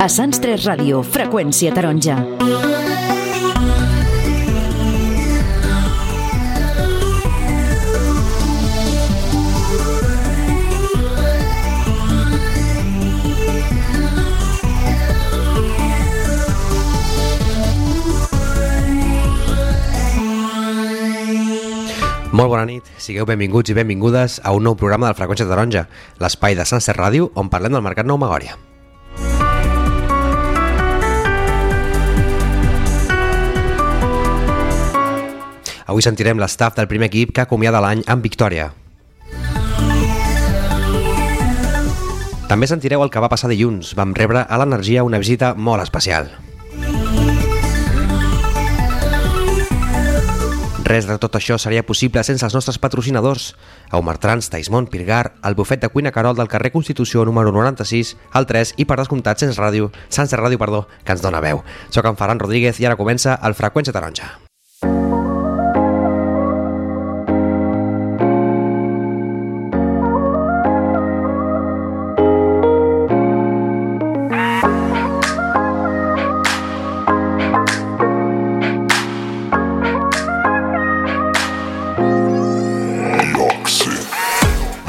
A Sants 3 Ràdio, freqüència taronja. Molt bona nit, sigueu benvinguts i benvingudes a un nou programa del Freqüència Taronja, l'espai de Sunset Ràdio on parlem del Mercat Nou Magòria. Avui sentirem l'estaf del primer equip que acomiada l'any amb victòria. També sentireu el que va passar dilluns. Vam rebre a l'Energia una visita molt especial. Res de tot això seria possible sense els nostres patrocinadors. Aumartrans, Taismont, Pirgar, el bufet de cuina Carol del carrer Constitució número 96, al 3 i per descomptat Sens Ràdio, Sants de Ràdio, perdó, que ens dona veu. Soc en Ferran Rodríguez i ara comença el Freqüència Taronja.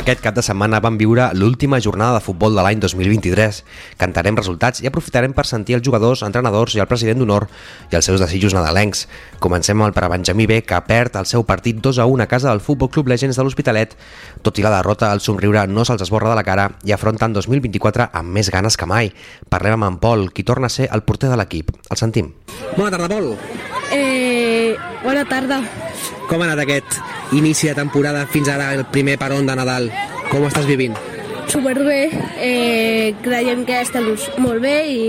Aquest cap de setmana vam viure l'última jornada de futbol de l'any 2023. Cantarem resultats i aprofitarem per sentir els jugadors, entrenadors i el president d'honor i els seus desitjos nadalencs. Comencem amb el per a Benjamí B, que perd el seu partit 2 a 1 a casa del Futbol Club Legends de l'Hospitalet. Tot i la derrota, el somriure no se'ls esborra de la cara i afronten 2024 amb més ganes que mai. Parlem amb en Pol, qui torna a ser el porter de l'equip. El sentim. Bona tarda, Pol. Eh, bona tarda. Com ha anat aquest inici de temporada fins ara, el primer peron de Nadal? Com ho estàs vivint? Superbé. Eh, creiem que estem molt bé i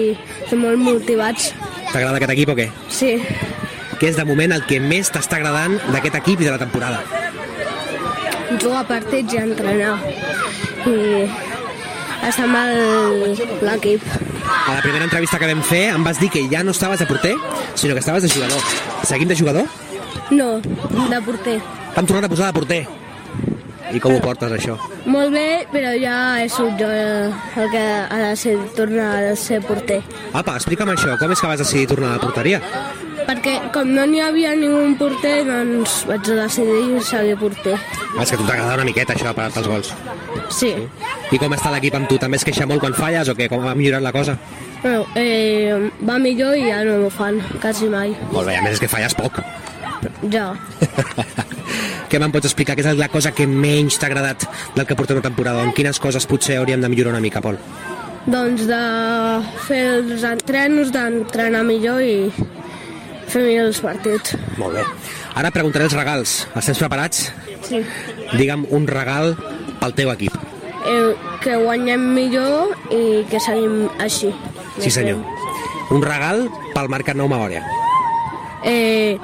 estem molt motivats. T'agrada aquest equip o què? Sí. Què és de moment el que més t'està agradant d'aquest equip i de la temporada? Jugar partits i entrenar. I estar amb l'equip. A la primera entrevista que vam fer em vas dir que ja no estaves de porter, sinó que estaves de jugador. Seguim de jugador? No, de porter. T'han tornat a posar de porter. I com ho portes, això? Molt bé, però ja he sigut jo el que ha de ser, tornar a ser porter. Apa, explica'm això. Com és que vas decidir tornar a la porteria? Perquè com no n'hi havia ningú porter, doncs vaig decidir seguir porter. És que t'agrada una miqueta, això, parar-te els gols. Sí. I com està l'equip amb tu? També es queixa molt quan falles o què? Com ha millorat la cosa? Bueno, eh, va millor i ja no m'ho fan, quasi mai. Molt bé, a més és que falles poc. Ja. Què me'n pots explicar? Què és la cosa que menys t'ha agradat del que porta una temporada? En quines coses potser hauríem de millorar una mica, Pol? Doncs de fer els entrenos, d'entrenar millor i fer millor els partits. Molt bé. Ara preguntaré els regals. Estens preparats? Sí. Digue'm un regal pel teu equip. Eh, que guanyem millor i que seguim així. Sí, senyor. Un regal pel Mercat Nou Magòria. Eh,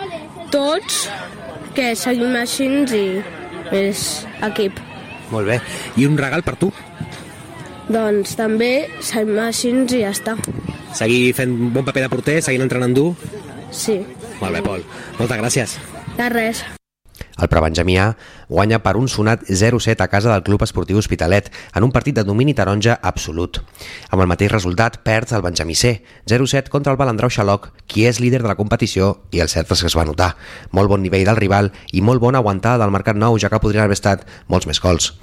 tots que seguim així i és equip. Molt bé. I un regal per tu? Doncs també seguim així i ja està. Seguir fent bon paper de porter, seguint entrenant dur? Sí. Molt bé, Pol. Moltes gràcies. De res. El Prebenjamí A guanya per un sonat 0-7 a casa del Club Esportiu Hospitalet en un partit de domini taronja absolut. Amb el mateix resultat perd el Benjamí C, 0-7 contra el Balandrau Xaloc, qui és líder de la competició i el cert és que es va notar. Molt bon nivell del rival i molt bona aguantada del Mercat Nou, ja que podrien haver estat molts més gols.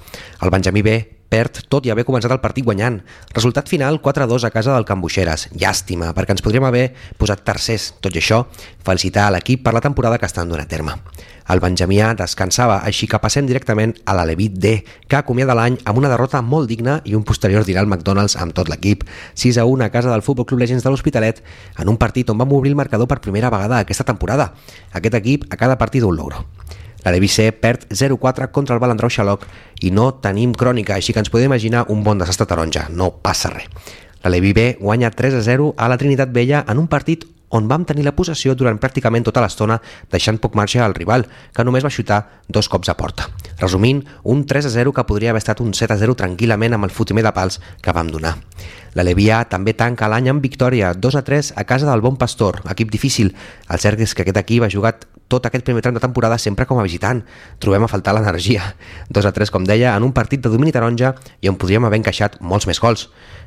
El Benjamí B perd tot i haver començat el partit guanyant. Resultat final 4-2 a casa del Can Buixeres. Llàstima, perquè ens podríem haver posat tercers. Tot i això, felicitar a l'equip per la temporada que estan donant a terme. El Benjamià descansava, així que passem directament a l'Alevit D, que acomiada l'any amb una derrota molt digna i un posterior dinar al McDonald's amb tot l'equip. 6 a 1 a casa del Futbol Club Legends de l'Hospitalet, en un partit on vam obrir el marcador per primera vegada aquesta temporada. Aquest equip a cada partit un logro. La Levi C perd 0-4 contra el Balandrau Xaloc i no tenim crònica, així que ens podem imaginar un bon desastre taronja. No passa res. La Levi B guanya 3-0 a la Trinitat Vella en un partit on vam tenir la possessió durant pràcticament tota l'estona, deixant poc marge al rival, que només va xutar dos cops a porta. Resumint, un 3-0 que podria haver estat un 7-0 tranquil·lament amb el fotimer de pals que vam donar. La Levià també tanca l'any amb victòria, 2-3 a casa del Bon Pastor, equip difícil. El cert és que aquest equip ha jugat tot aquest primer tram de temporada sempre com a visitant. Trobem a faltar l'energia. 2 a 3, com deia, en un partit de domini taronja i on podríem haver encaixat molts més gols.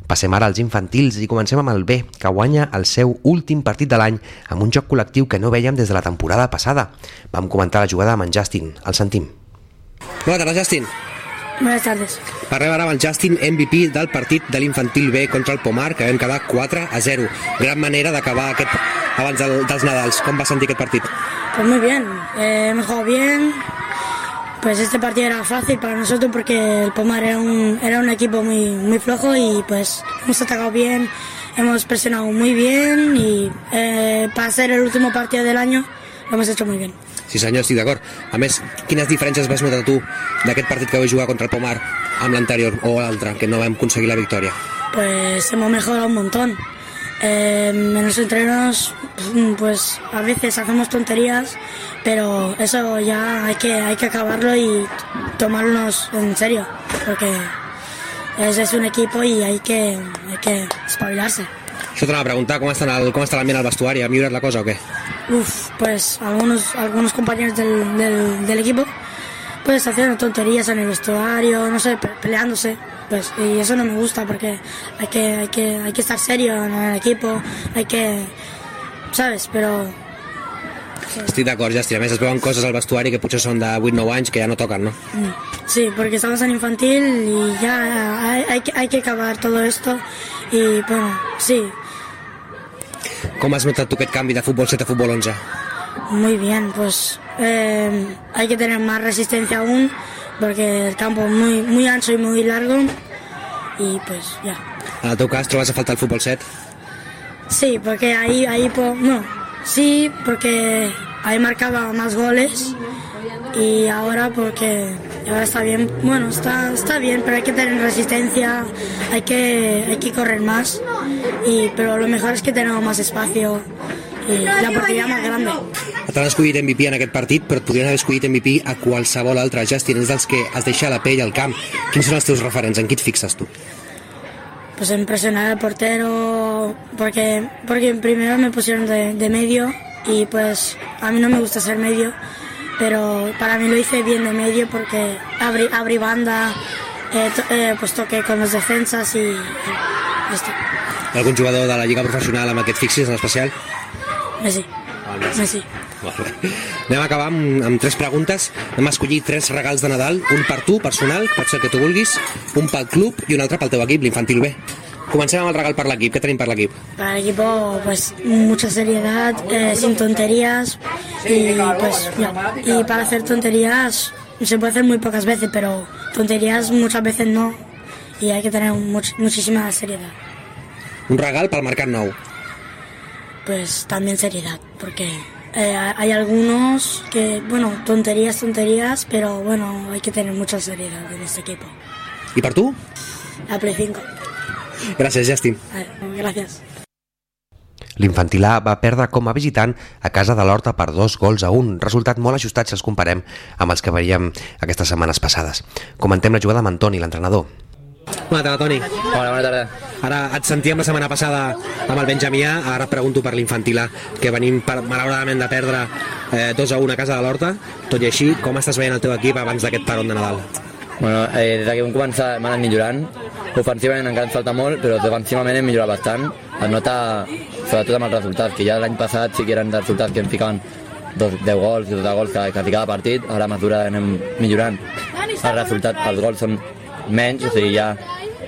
Passem ara als infantils i comencem amb el B, que guanya el seu últim partit de l'any amb un joc col·lectiu que no veiem des de la temporada passada. Vam comentar la jugada amb en Justin. El sentim. Bona tarda, Justin. Buenas tardes. Parlem ara amb el Justin, MVP del partit de l'infantil B contra el Pomar, que vam quedar 4 a 0. Gran manera d'acabar aquest abans del, dels Nadals. Com va sentir aquest partit? Pues muy bien, eh, hemos jugado bien. Pues este partido era fácil para nosotros porque el Pomar era un, era un equipo muy, muy flojo y pues hemos atacado bien, hemos presionado muy bien y eh, para ser el último partido del año lo hemos hecho muy bien. Sí senyor, estic d'acord. A més, quines diferències vas notar tu d'aquest partit que vau jugar contra el Pomar amb l'anterior o l'altre, que no vam aconseguir la victòria? Pues hemos mejorado un montón. Eh, en los entrenos, pues a veces hacemos tonterías, pero eso ya hay que, hay que acabarlo y tomarnos en serio, porque ese es un equipo y hay que, hay que espabilarse. Això t'anava a preguntar, com el, com està l'ambient al vestuari? Ha millorat la cosa o què? Pues algunos, algunos compañeros del, del, del equipo pues haciendo tonterías en el vestuario, no sé, pe- peleándose. Pues, y eso no me gusta porque hay que, hay que, hay que estar serio en el equipo, hay que, ¿sabes? Pero Estic d'acord, Justin. A més, es veuen coses al vestuari que potser són de 8-9 anys que ja no toquen, no? mm, sí, porque estamos en infantil y ya hay, hay, que, hay que acabar todo esto y bueno, sí, Com has notat tu aquest canvi de futbol 7 a futbol 11? Muy bien, pues eh, hay que tener más resistencia aún porque el campo es muy, muy ancho y muy largo y pues ya. En el teu cas, trobes a faltar el futbol 7? Sí, porque ahí, ahí no, sí, porque ahí marcaba más goles y ahora porque ahora está bien, bueno, está, está bien, pero hay que tener resistencia, hay que, hay que correr más, y, pero lo mejor es que tenemos más espacio y la portería más grande. T'han escollit MVP en aquest partit, però et podrien haver escollit MVP a qualsevol altre. Justin, és dels que has deixat la pell al camp. Quins són els teus referents? En qui et fixes tu? pues en presionar al portero porque porque primero me pusieron de, de medio y pues a mí no me gusta ser medio pero para mí lo hice bien de medio porque abrí, abrí banda eh, to- eh, pues toqué con los defensas y, y ya está Algun jugador de la Lliga Professional amb aquest fixis en especial? Messi Messi Molt bé. Anem a acabar amb, amb tres preguntes. Hem escollit tres regals de Nadal, un per tu, personal, pot ser el que tu vulguis, un pel club i un altre pel teu equip, l'infantil B. Comencem amb el regal per l'equip. Què tenim per l'equip? para el equipo pues mucha seriedad eh, sin tonterías y pues ya. y para hacer tonterías se puede hacer muy pocas veces pero tonterías muchas veces no y hay que tener much- muchísima seriedad Un regal pel Mercat Nou. Pues también seriedad porque eh, hay algunos que bueno tonterías tonterías pero bueno hay que tener mucha seriedad en este equipo I per tu? la Play 5 Gràcies, Justin. Vale, gracias L'infantil A va perdre com a visitant a casa de l'Horta per dos gols a un, resultat molt ajustat si els comparem amb els que veiem aquestes setmanes passades. Comentem la jugada amb Antoni, l'entrenador. Bona tarda, Toni. Hola, bona tarda. Ara et sentíem la setmana passada amb el Benjamià, ara et pregunto per l'infantil A, que venim per, malauradament de perdre eh, 2 a 1 a casa de l'Horta. Tot i així, com estàs veient el teu equip abans d'aquest paron de Nadal? Bueno, eh, des que vam començar hem anat millorant. Ofensivament encara ens falta molt, però defensivament hem millorat bastant. Es nota, sobretot amb els resultats, que ja l'any passat sí que eren resultats que em ficaven dos, 10 gols, 12 gols que, que ficava partit, ara a mesura anem millorant. El resultat, els gols són menys, o sigui, ja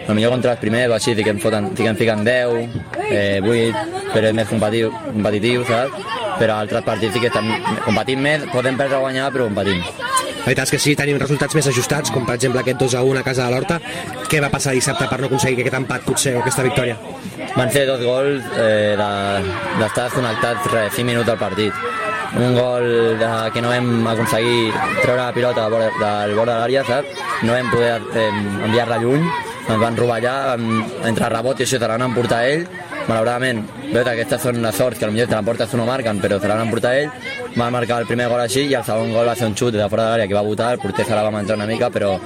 potser contra els primers així que em, foten, que em fiquen 10, eh, 8, però és més competitiu, competitiu saps? Però altres partits sí que estan competint més, podem perdre o guanyar, però competim. La veritat és que sí, tenim resultats més ajustats, com per exemple aquest 2 a 1 a casa de l'Horta. Què va passar dissabte per no aconseguir aquest empat, potser, o aquesta victòria? Van ser dos gols eh, de- d'estar desconnectats res, 5 minuts del partit. Un gol de, que no vam aconseguir treure la pilota del del bord de l'àrea, saps? No vam poder eh, enviar-la lluny, ens van robar allà, entre rebot i això te l'han emportar ell, malauradament, veus que aquestes són les sorts que potser te l'emportes tu no marquen, però se l'han emportar ell, va marcar el primer gol així i el segon gol va ser un xut de fora de l'àrea que va votar, el porter se la va menjar una mica, però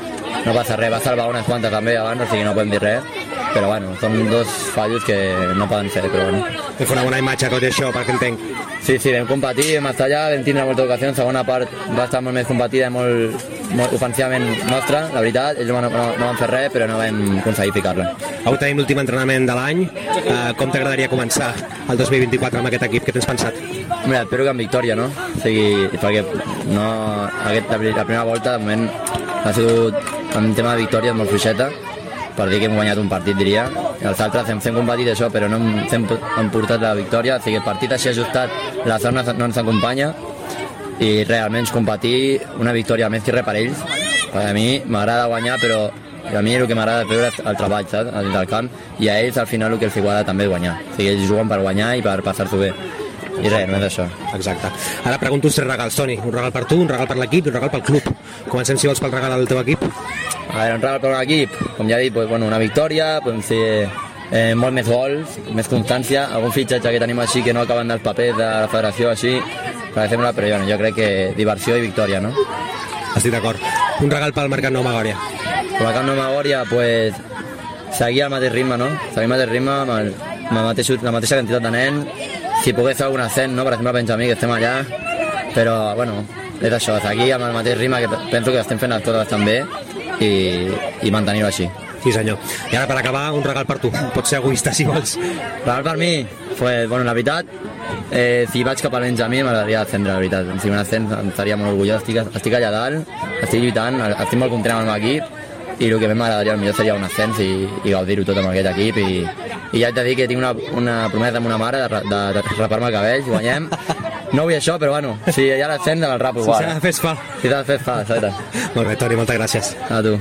no passa res, va salvar unes quantes també abans, o sigui no podem dir res, però bueno, són dos fallos que no poden ser, però bueno. Fa una bona imatge tot això, perquè entenc. Sí, sí, vam competir, vam estar allà, vam tindre moltes ocasions, segona part va estar molt més competida i molt, molt ofensivament nostra, la veritat, ells no, no, no van fer res, però no vam aconseguir ficar-la. Avui tenim l'últim entrenament de l'any. Uh, com t'agradaria començar el 2024 amb aquest equip? Què tens pensat? Hombre, espero que amb victòria, no? O sigui, perquè no, aquest, la, la primera volta, de moment, ha sigut en tema de victòria molt fluixeta, per dir que hem guanyat un partit, diria. Els altres hem, hem competit això, però no hem, hem, portat la victòria. O sigui, el partit així ajustat, la zona no ens acompanya i realment competir una victòria més que res per ells. Per a mi m'agrada guanyar, però a mi el que m'agrada veure és el treball, saps? El del camp, i a ells al final el que els agrada també és guanyar. O sigui, ells juguen per guanyar i per passar-s'ho bé. I res, no és això. Exacte. Ara pregunto uns tres regals, Toni. Un regal per tu, un regal per l'equip i un regal pel club. Comencem, si vols, pel regal del teu equip. A veure, un regal per l'equip, com ja he dit, pues, bueno, una victòria, podem ser eh, molt més gols, més constància, algun fitxatge que tenim així que no acaben dels papers de la federació així, per exemple, però bueno, jo crec que diversió i victòria, no? Estic d'acord. Un regal pel Mercat Nou Magòria. La Camp Nou Magòria, pues, seguir al mateix ritme, no? Seguir al mateix ritme, amb, el, amb el mateix, la mateixa quantitat de nen, si pogués fer algun ascent, no? Per exemple, Benjamí, que estem allà, però, bueno, és això, seguir amb el mateix ritme, que penso que estem fent les coses també, i, i mantenir-ho així. Sí, senyor. I ara, per acabar, un regal per tu. Pots ser egoista, si vols. Regal per mi, pues, bueno, la veritat, eh, si vaig cap al Benjamí m'agradaria ascendre, la veritat. Si un ascens em estaria molt orgullós, estic, estic allà dalt, estic lluitant, estic molt content amb el meu equip, i el que més m'agradaria millor seria un ascens i, i gaudir-ho tot amb aquest equip i, i ja de dir que tinc una, una promesa amb una mare de, de, de rapar-me el cabell, guanyem no vull això, però bueno, si ha l'ascens el rapo igual. Si s'ha de fer, es fa. Si s'ha de fer, es fa, exacte. Molt bé, Toni, moltes gràcies. A tu.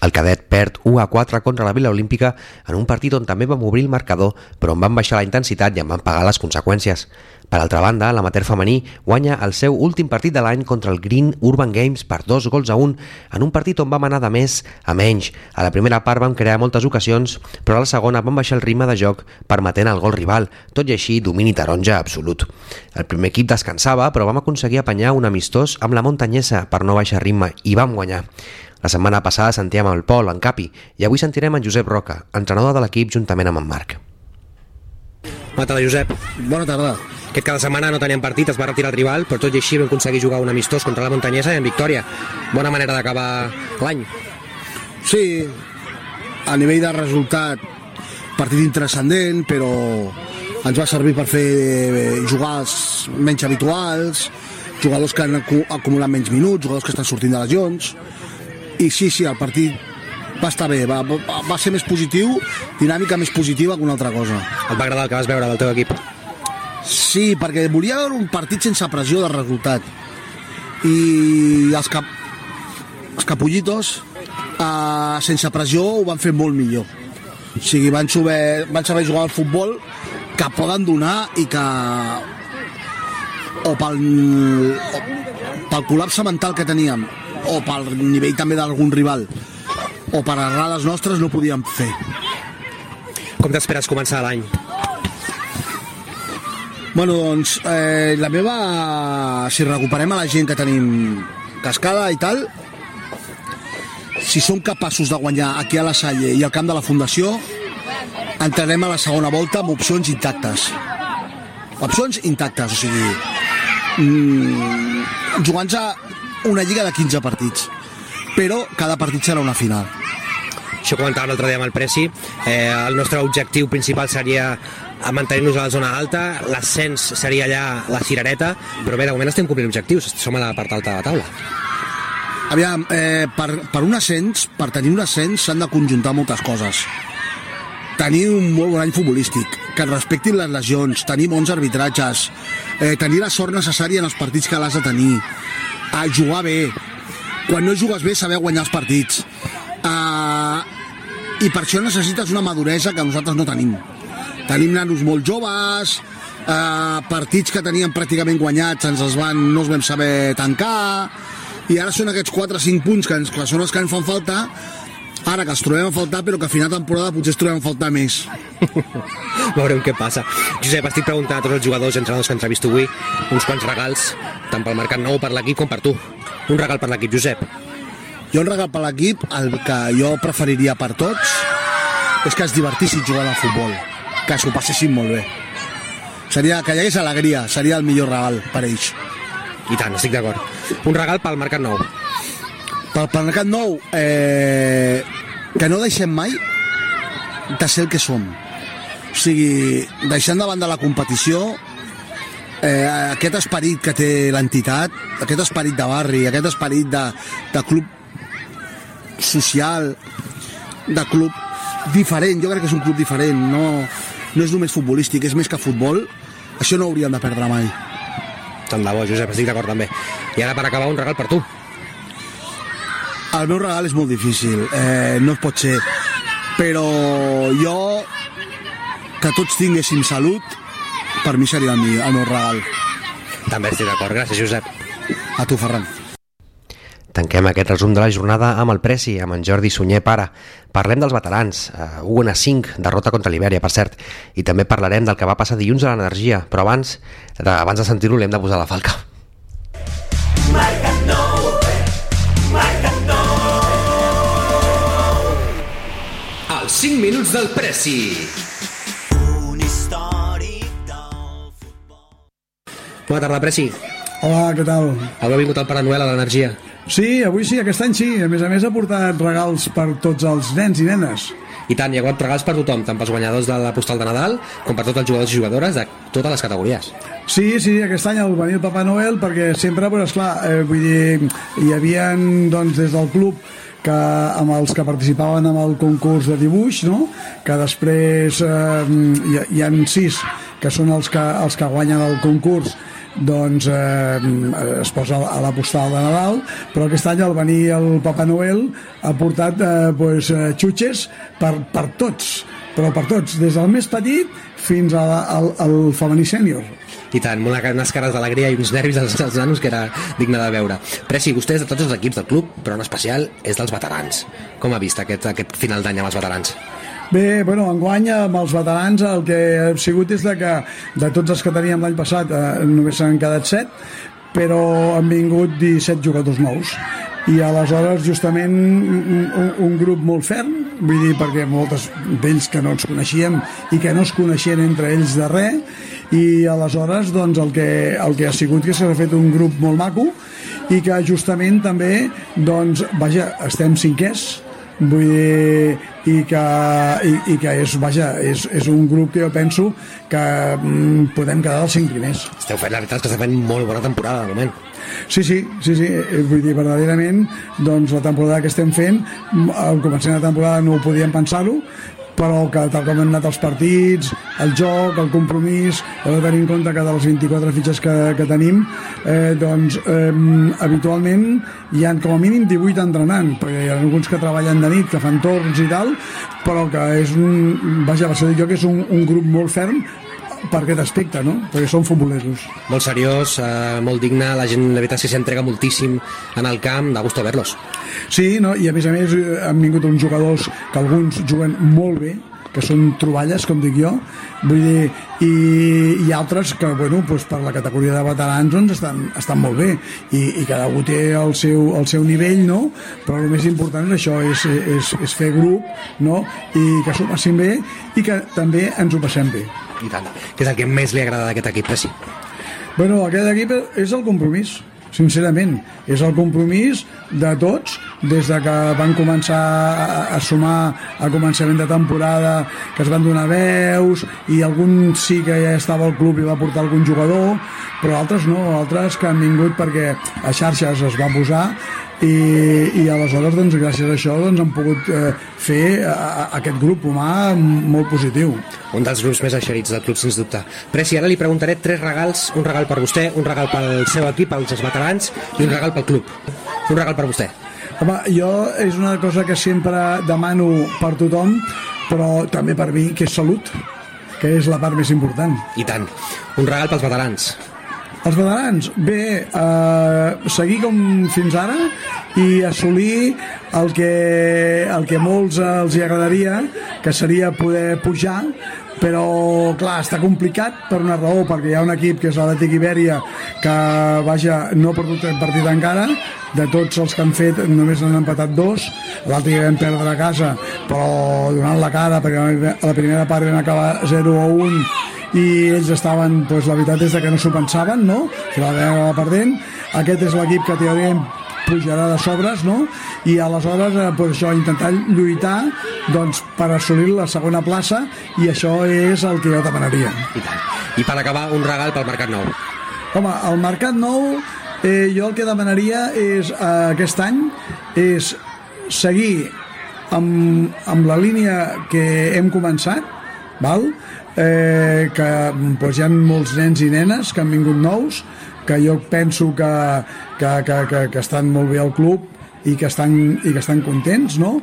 El cadet perd 1 a 4 contra la Vila Olímpica en un partit on també vam obrir el marcador, però on van baixar la intensitat i en van pagar les conseqüències. Per altra banda, l'amater femení guanya el seu últim partit de l'any contra el Green Urban Games per dos gols a un, en un partit on vam anar de més a menys. A la primera part vam crear moltes ocasions, però a la segona vam baixar el ritme de joc permetent el gol rival, tot i així domini taronja absolut. El primer equip descansava, però vam aconseguir apanyar un amistós amb la muntanyesa per no baixar ritme i vam guanyar. La setmana passada sentíem el Pol, en Capi, i avui sentirem en Josep Roca, entrenador de l'equip juntament amb en Marc. Bona tarda, Josep. Bona tarda. Aquest cada setmana no teníem partit, es va retirar el rival, però tot i així vam aconseguir jugar un amistós contra la muntanyesa i en victòria. Bona manera d'acabar l'any. Sí, a nivell de resultat, partit intrascendent, però ens va servir per fer eh, jugades menys habituals, jugadors que han acu- acumulat menys minuts, jugadors que estan sortint de lesions, i sí, sí, el partit va estar bé, va, va, va ser més positiu, dinàmica més positiva que una altra cosa. Et va agradar el que vas veure del teu equip? Sí, perquè volia veure un partit sense pressió de resultat. I els, cap... els capullitos, uh, sense pressió, ho van fer molt millor. O sigui, van saber, van saber jugar al futbol que poden donar i que o pel, o pel col·lapse mental que teníem o pel nivell també d'algun rival o per errades nostres no podíem fer. Com t'esperes començar l'any? Bueno, doncs, eh, la meva... Si recuperem a la gent que tenim cascada i tal, si som capaços de guanyar aquí a la Salle i al camp de la Fundació, entrarem a la segona volta amb opcions intactes. Opcions intactes, o sigui, mm, jugant-se una lliga de 15 partits. Però cada partit serà una final. Això ho comentàvem l'altre dia amb el Preci. Eh, el nostre objectiu principal seria mantenir-nos a la zona alta, l'ascens seria allà la cirereta, però bé, de moment estem complint objectius, som a la part alta de la taula. Aviam, eh, per, per un ascens, per tenir un ascens s'han de conjuntar moltes coses. Tenir un molt bon any futbolístic, que et respectin les lesions, tenir bons arbitratges, eh, tenir la sort necessària en els partits que l'has de tenir, a jugar bé, quan no jugues bé saber guanyar els partits. Uh, I per això necessites una maduresa que nosaltres no tenim. Tenim nanos molt joves, eh, partits que teníem pràcticament guanyats ens els van, no els vam saber tancar i ara són aquests 4 o 5 punts que, ens, que són els que ens fan falta ara que els trobem a faltar però que a final de temporada potser els trobem a faltar més Veurem què passa. Josep, estic preguntant a tots els jugadors i entrenadors que entrevisto avui uns quants regals, tant pel Mercat Nou, per l'equip com per tu. Un regal per l'equip, Josep. jo un regal per l'equip el que jo preferiria per tots és que es divertissin jugant al futbol que s'ho passessin molt bé seria, que hi hagués alegria seria el millor regal per ells I tant, estic d'acord. Un regal pel Mercat Nou. pel, pel Mercat Nou eh, que no deixem mai de ser el que som o sigui, deixant de banda la competició eh, aquest esperit que té l'entitat aquest esperit de barri, aquest esperit de, de club social de club diferent, jo crec que és un club diferent no, no és només futbolístic, és més que futbol això no hauríem de perdre mai Tant de bo, Josep, estic d'acord també. I ara, per acabar, un regal per tu. El meu regal és molt difícil, eh, no es pot ser, però jo, que tots tinguéssim salut, per mi seria el, mi, el meu regal. També estic d'acord. Gràcies, Josep. A tu, Ferran. Tanquem aquest resum de la jornada amb el Preci, amb en Jordi Sunyer Pare. Parlem dels veterans, uh, 1 a 5, derrota contra l'Ibèria, per cert, i també parlarem del que va passar dilluns a l'energia, però abans, abans de sentir-ho l'hem de posar la falca. 5 minuts del Preci. Bona tarda, Preci. Hola, què tal? Avui ha vingut el Pare Noel a l'energia. Sí, avui sí, aquest any sí. A més a més ha portat regals per tots els nens i nenes. I tant, hi ha hagut regals per tothom, tant pels guanyadors de la postal de Nadal com per tots els jugadors i jugadores de totes les categories. Sí, sí, aquest any el venir el Papa Noel perquè sempre, però esclar, eh, vull dir, hi havia doncs, des del club que amb els que participaven en el concurs de dibuix, no? que després eh, hi, hi ha sis que són els que, els que guanyen el concurs doncs eh, es posa a la postal de Nadal però aquest any al venir el Papa Noel ha portat eh, pues, eh, xutxes per, per tots però per tots, des del més petit fins al, al femení sènior I tant, una, unes cares d'alegria i uns nervis als, als nanos que era digne de veure. Preci, vostè és de tots els equips del club, però en especial és dels veterans. Com ha vist aquest, aquest final d'any amb els veterans? Bé, bueno, enguany amb els veterans el que ha sigut és de que de tots els que teníem l'any passat eh, només s'han quedat 7 però han vingut 17 jugadors nous i aleshores justament un, un, un grup molt ferm vull dir perquè moltes d'ells que no ens coneixíem i que no es coneixien entre ells de res i aleshores doncs el que, el que ha sigut que s'ha fet un grup molt maco i que justament també doncs vaja, estem cinquers vull dir, i que, i, i que és, vaja, és, és un grup que jo penso que mm, podem quedar dels cinc primers. Esteu fent, la veritat és que està fent molt bona temporada, de moment. Sí, sí, sí, sí, eh, vull dir, verdaderament, doncs la temporada que estem fent, mm, de la temporada no ho podíem pensar-ho, però que tal com han anat els partits, el joc, el compromís, heu de tenir en compte que de les 24 fitxes que, que tenim, eh, doncs eh, habitualment hi han com a mínim 18 entrenant, perquè hi ha alguns que treballen de nit, que fan torns i tal, però que és un, vaja, per això dic jo que és un, un grup molt ferm per aquest aspecte, no? Perquè són futboleros. Molt seriós, eh, molt digne, la gent de veritat s'entrega moltíssim en el camp, da gusto verlos. Sí, no? i a més a més eh, han vingut uns jugadors que alguns juguen molt bé, que són troballes, com dic jo, vull dir, i, i altres que, bueno, doncs per la categoria de veterans doncs estan, estan molt bé, i, i cada un té el seu, el seu nivell, no? Però el més important és això, és, és, és fer grup, no? I que s'ho passin bé, i que també ens ho passem bé. I tant. Què és el que més li agrada d'aquest equip, Preci? Bueno, aquest equip és el compromís, sincerament. És el compromís de tots, des de que van començar a, sumar a començament de temporada, que es van donar veus, i algun sí que ja estava al club i va portar algun jugador, però altres no, altres que han vingut perquè a xarxes es va posar i, i aleshores doncs, gràcies a això doncs, han pogut eh, fer a, a, aquest grup humà molt positiu. Un dels grups més eixerits del club, sens dubte. Preci, ara li preguntaré tres regals, un regal per vostè, un regal pel seu equip, pels veterans, i un regal pel club. Un regal per vostè. Home, jo és una cosa que sempre demano per tothom, però també per mi, que és salut. que és la part més important. I tant. Un regal pels veterans. Els veterans, bé, eh, seguir com fins ara i assolir el que, el que molts els hi agradaria, que seria poder pujar, però clar, està complicat per una raó, perquè hi ha un equip que és l'Atlètic Ibèria que, vaja, no ha perdut un partit encara, de tots els que han fet només han empatat dos. L'altre ja vam perdre a casa però donant la cara perquè a la primera part vam acabar 0 a 1 i ells estaven, doncs la veritat és que no s'ho pensaven, no? que la acabar perdent aquest és l'equip que teòricament pujarà de sobres, no? I aleshores, eh, pues això, intentar lluitar doncs, per assolir la segona plaça i això és el que jo demanaria. I tant. I per acabar, un regal pel Mercat Nou. Home, el Mercat Nou, eh, jo el que demanaria és, eh, aquest any, és seguir amb, amb la línia que hem començat, val? Eh, que doncs, hi ha molts nens i nenes que han vingut nous, que jo penso que, que, que, que, que estan molt bé al club i que estan, i que estan contents, no?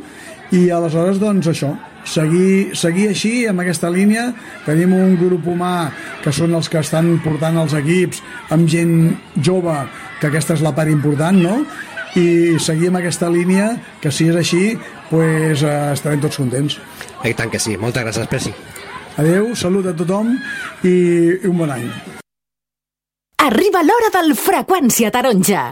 I aleshores, doncs, això, seguir, seguir així, amb aquesta línia. Tenim un grup humà que són els que estan portant els equips amb gent jove, que aquesta és la part important, no? I seguir amb aquesta línia, que si és així, pues, eh, estarem tots contents. I tant que sí. Moltes gràcies, Preci. Adeu, salut a tothom i un bon any. Arriba l'hora del Freqüència Taronja.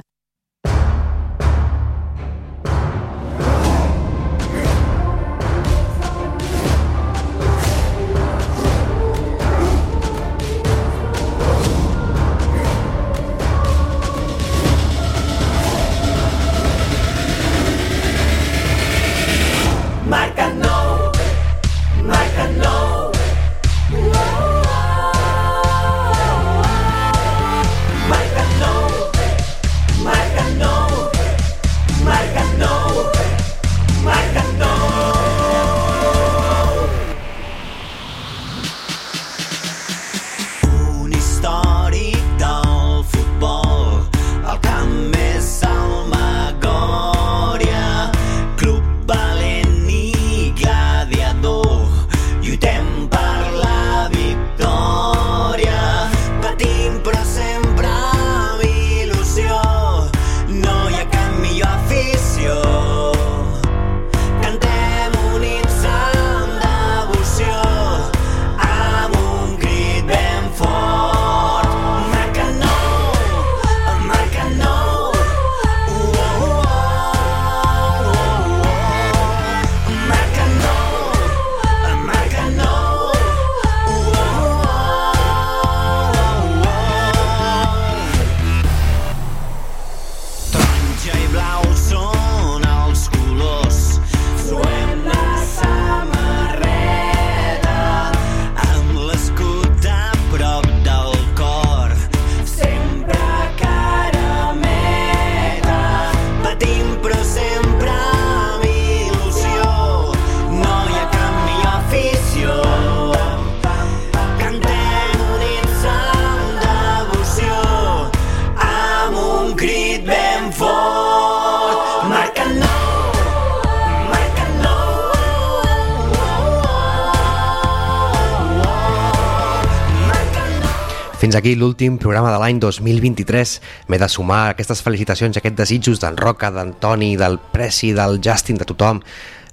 Fins aquí l'últim programa de l'any 2023. M'he de sumar aquestes felicitacions, aquests desitjos d'en Roca, d'Antoni, del Preci, del Justin, de tothom.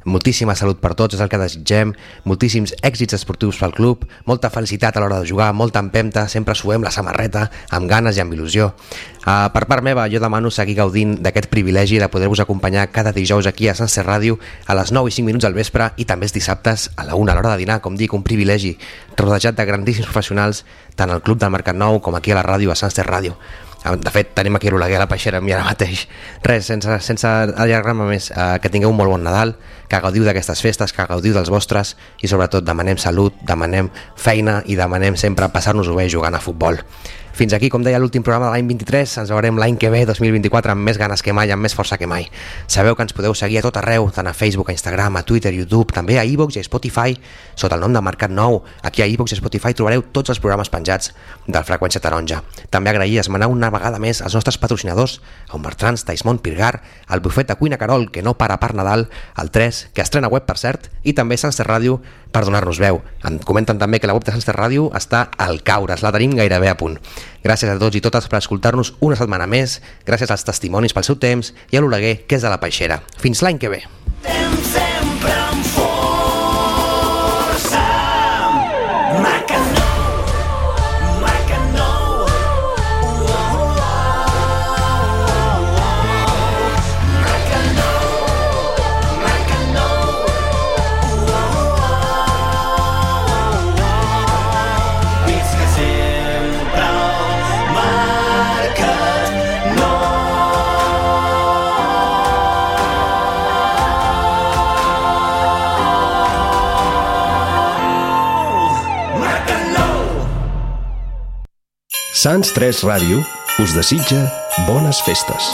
Moltíssima salut per tots, és el que desitgem. Moltíssims èxits esportius pel club, molta felicitat a l'hora de jugar, molta empenta, sempre suem la samarreta amb ganes i amb il·lusió. Uh, per part meva, jo demano seguir gaudint d'aquest privilegi de poder-vos acompanyar cada dijous aquí a Sanse Ràdio a les 9 i 5 minuts al vespre i també els dissabtes a la 1 a l'hora de dinar, com dic, un privilegi, rodejat de grandíssims professionals tant al Club del Mercat Nou com aquí a la ràdio, a Sanse Ràdio. De fet, tenim aquí l'Oleguer a la Peixera amb mi ara mateix. Res, sense, sense allargar-me més, eh, que tingueu un molt bon Nadal, que gaudiu d'aquestes festes, que gaudiu dels vostres i sobretot demanem salut, demanem feina i demanem sempre passar-nos-ho bé jugant a futbol. Fins aquí, com deia l'últim programa de l'any 23, ens veurem l'any que ve, 2024, amb més ganes que mai, amb més força que mai. Sabeu que ens podeu seguir a tot arreu, tant a Facebook, a Instagram, a Twitter, YouTube, també a iVoox i a Spotify, sota el nom de Mercat Nou. Aquí a iVoox i Spotify trobareu tots els programes penjats del Freqüència Taronja. També agrair esmenar una vegada més als nostres patrocinadors, a un Bertrans, Taismont, Pirgar, el bufet de cuina Carol, que no para per Nadal, el 3, que estrena web per cert, i també Sanster Ràdio per donar-nos veu. En comenten també que la web de Sanster Ràdio està al caures, la tenim gairebé a punt. Gràcies a tots i totes per escoltar-nos una setmana més, gràcies als testimonis pel seu temps i a l'Oleguer, que és de la Peixera. Fins l'any que ve. sempre Sants 3 Ràdio us desitja bones festes.